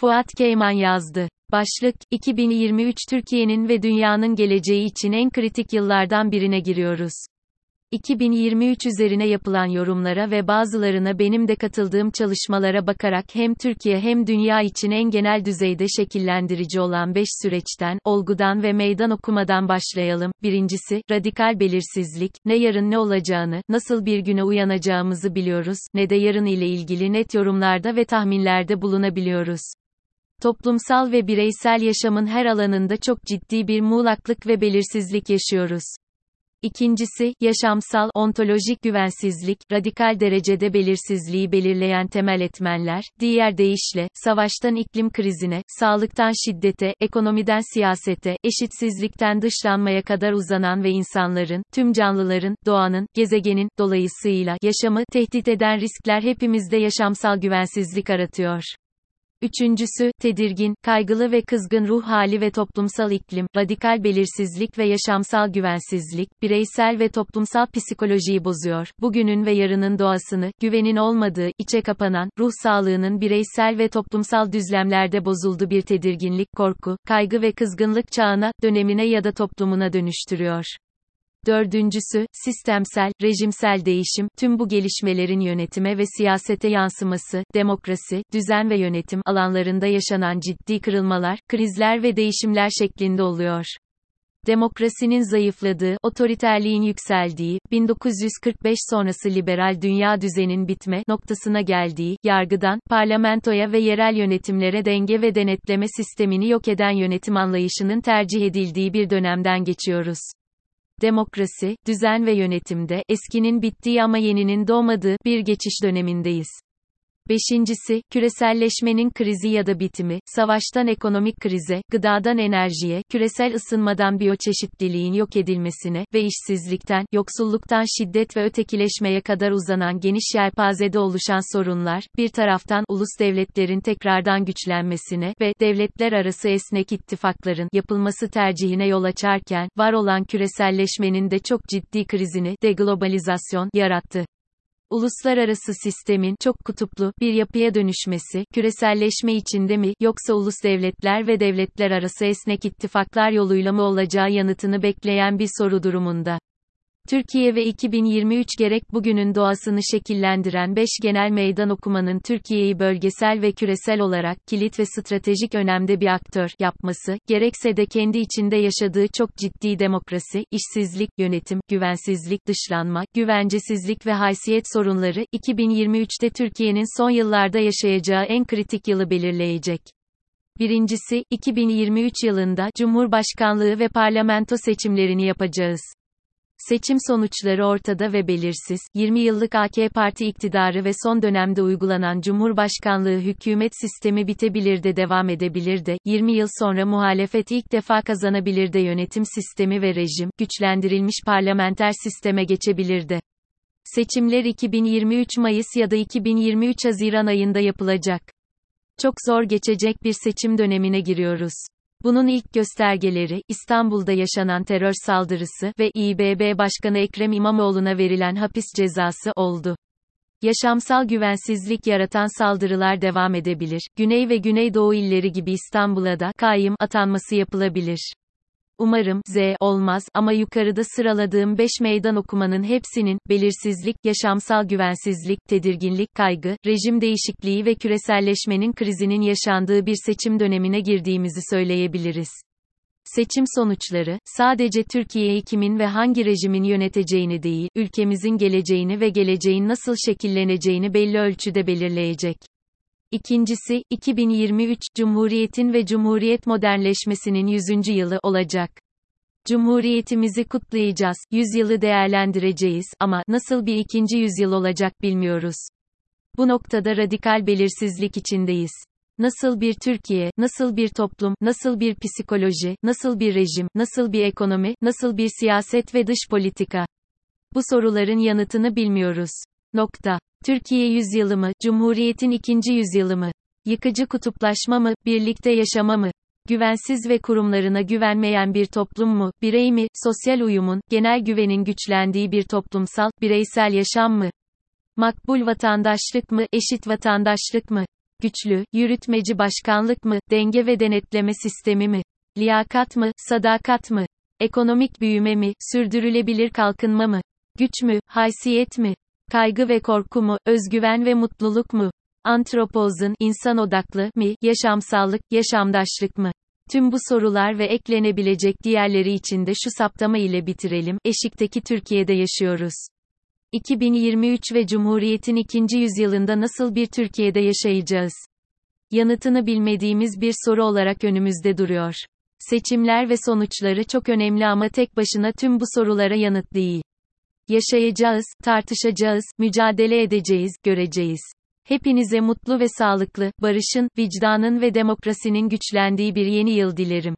Fuat Keyman yazdı. Başlık, 2023 Türkiye'nin ve dünyanın geleceği için en kritik yıllardan birine giriyoruz. 2023 üzerine yapılan yorumlara ve bazılarına benim de katıldığım çalışmalara bakarak hem Türkiye hem dünya için en genel düzeyde şekillendirici olan 5 süreçten, olgudan ve meydan okumadan başlayalım. Birincisi, radikal belirsizlik, ne yarın ne olacağını, nasıl bir güne uyanacağımızı biliyoruz, ne de yarın ile ilgili net yorumlarda ve tahminlerde bulunabiliyoruz. Toplumsal ve bireysel yaşamın her alanında çok ciddi bir muğlaklık ve belirsizlik yaşıyoruz. İkincisi, yaşamsal, ontolojik güvensizlik, radikal derecede belirsizliği belirleyen temel etmenler, diğer deyişle, savaştan iklim krizine, sağlıktan şiddete, ekonomiden siyasete, eşitsizlikten dışlanmaya kadar uzanan ve insanların, tüm canlıların, doğanın, gezegenin, dolayısıyla, yaşamı, tehdit eden riskler hepimizde yaşamsal güvensizlik aratıyor. Üçüncüsü, tedirgin, kaygılı ve kızgın ruh hali ve toplumsal iklim, radikal belirsizlik ve yaşamsal güvensizlik, bireysel ve toplumsal psikolojiyi bozuyor. Bugünün ve yarının doğasını, güvenin olmadığı, içe kapanan, ruh sağlığının bireysel ve toplumsal düzlemlerde bozuldu bir tedirginlik, korku, kaygı ve kızgınlık çağına, dönemine ya da toplumuna dönüştürüyor. Dördüncüsü, sistemsel, rejimsel değişim, tüm bu gelişmelerin yönetime ve siyasete yansıması, demokrasi, düzen ve yönetim alanlarında yaşanan ciddi kırılmalar, krizler ve değişimler şeklinde oluyor. Demokrasinin zayıfladığı, otoriterliğin yükseldiği, 1945 sonrası liberal dünya düzenin bitme noktasına geldiği, yargıdan, parlamentoya ve yerel yönetimlere denge ve denetleme sistemini yok eden yönetim anlayışının tercih edildiği bir dönemden geçiyoruz demokrasi, düzen ve yönetimde, eskinin bittiği ama yeninin doğmadığı, bir geçiş dönemindeyiz. Beşincisi, küreselleşmenin krizi ya da bitimi, savaştan ekonomik krize, gıdadan enerjiye, küresel ısınmadan biyoçeşitliliğin yok edilmesine ve işsizlikten, yoksulluktan şiddet ve ötekileşmeye kadar uzanan geniş yelpazede oluşan sorunlar, bir taraftan ulus devletlerin tekrardan güçlenmesine ve devletler arası esnek ittifakların yapılması tercihine yol açarken, var olan küreselleşmenin de çok ciddi krizini, deglobalizasyon, yarattı uluslararası sistemin çok kutuplu bir yapıya dönüşmesi, küreselleşme içinde mi yoksa ulus devletler ve devletler arası esnek ittifaklar yoluyla mı olacağı yanıtını bekleyen bir soru durumunda. Türkiye ve 2023 gerek bugünün doğasını şekillendiren 5 genel meydan okumanın Türkiye'yi bölgesel ve küresel olarak kilit ve stratejik önemde bir aktör yapması, gerekse de kendi içinde yaşadığı çok ciddi demokrasi, işsizlik, yönetim, güvensizlik, dışlanma, güvencesizlik ve haysiyet sorunları 2023'te Türkiye'nin son yıllarda yaşayacağı en kritik yılı belirleyecek. Birincisi, 2023 yılında Cumhurbaşkanlığı ve parlamento seçimlerini yapacağız. Seçim sonuçları ortada ve belirsiz, 20 yıllık AK Parti iktidarı ve son dönemde uygulanan Cumhurbaşkanlığı hükümet sistemi bitebilir de devam edebilir de, 20 yıl sonra muhalefet ilk defa kazanabilir de yönetim sistemi ve rejim, güçlendirilmiş parlamenter sisteme geçebilir de. Seçimler 2023 Mayıs ya da 2023 Haziran ayında yapılacak. Çok zor geçecek bir seçim dönemine giriyoruz. Bunun ilk göstergeleri, İstanbul'da yaşanan terör saldırısı ve İBB Başkanı Ekrem İmamoğlu'na verilen hapis cezası oldu. Yaşamsal güvensizlik yaratan saldırılar devam edebilir. Güney ve Güneydoğu illeri gibi İstanbul'a da kayyım atanması yapılabilir. Umarım, Z, olmaz, ama yukarıda sıraladığım 5 meydan okumanın hepsinin, belirsizlik, yaşamsal güvensizlik, tedirginlik, kaygı, rejim değişikliği ve küreselleşmenin krizinin yaşandığı bir seçim dönemine girdiğimizi söyleyebiliriz. Seçim sonuçları, sadece Türkiye'yi kimin ve hangi rejimin yöneteceğini değil, ülkemizin geleceğini ve geleceğin nasıl şekilleneceğini belli ölçüde belirleyecek. İkincisi, 2023, Cumhuriyet'in ve Cumhuriyet modernleşmesinin 100. yılı olacak. Cumhuriyetimizi kutlayacağız, yüzyılı değerlendireceğiz ama nasıl bir ikinci yüzyıl olacak bilmiyoruz. Bu noktada radikal belirsizlik içindeyiz. Nasıl bir Türkiye, nasıl bir toplum, nasıl bir psikoloji, nasıl bir rejim, nasıl bir ekonomi, nasıl bir siyaset ve dış politika? Bu soruların yanıtını bilmiyoruz. Nokta. Türkiye yüzyılı mı, Cumhuriyet'in ikinci yüzyılı mı? Yıkıcı kutuplaşma mı, birlikte yaşama mı? Güvensiz ve kurumlarına güvenmeyen bir toplum mu, birey mi, sosyal uyumun, genel güvenin güçlendiği bir toplumsal, bireysel yaşam mı? Makbul vatandaşlık mı, eşit vatandaşlık mı? Güçlü, yürütmeci başkanlık mı, denge ve denetleme sistemi mi? Liyakat mı, sadakat mı? Ekonomik büyüme mi, sürdürülebilir kalkınma mı? Güç mü, haysiyet mi? Kaygı ve korku mu, özgüven ve mutluluk mu? Antropozun insan odaklı mi, yaşamsallık, yaşamdaşlık mı? Tüm bu sorular ve eklenebilecek diğerleri için de şu saptama ile bitirelim. Eşikteki Türkiye'de yaşıyoruz. 2023 ve Cumhuriyet'in ikinci yüzyılında nasıl bir Türkiye'de yaşayacağız? Yanıtını bilmediğimiz bir soru olarak önümüzde duruyor. Seçimler ve sonuçları çok önemli ama tek başına tüm bu sorulara yanıt değil. Yaşayacağız, tartışacağız, mücadele edeceğiz, göreceğiz. Hepinize mutlu ve sağlıklı, barışın, vicdanın ve demokrasinin güçlendiği bir yeni yıl dilerim.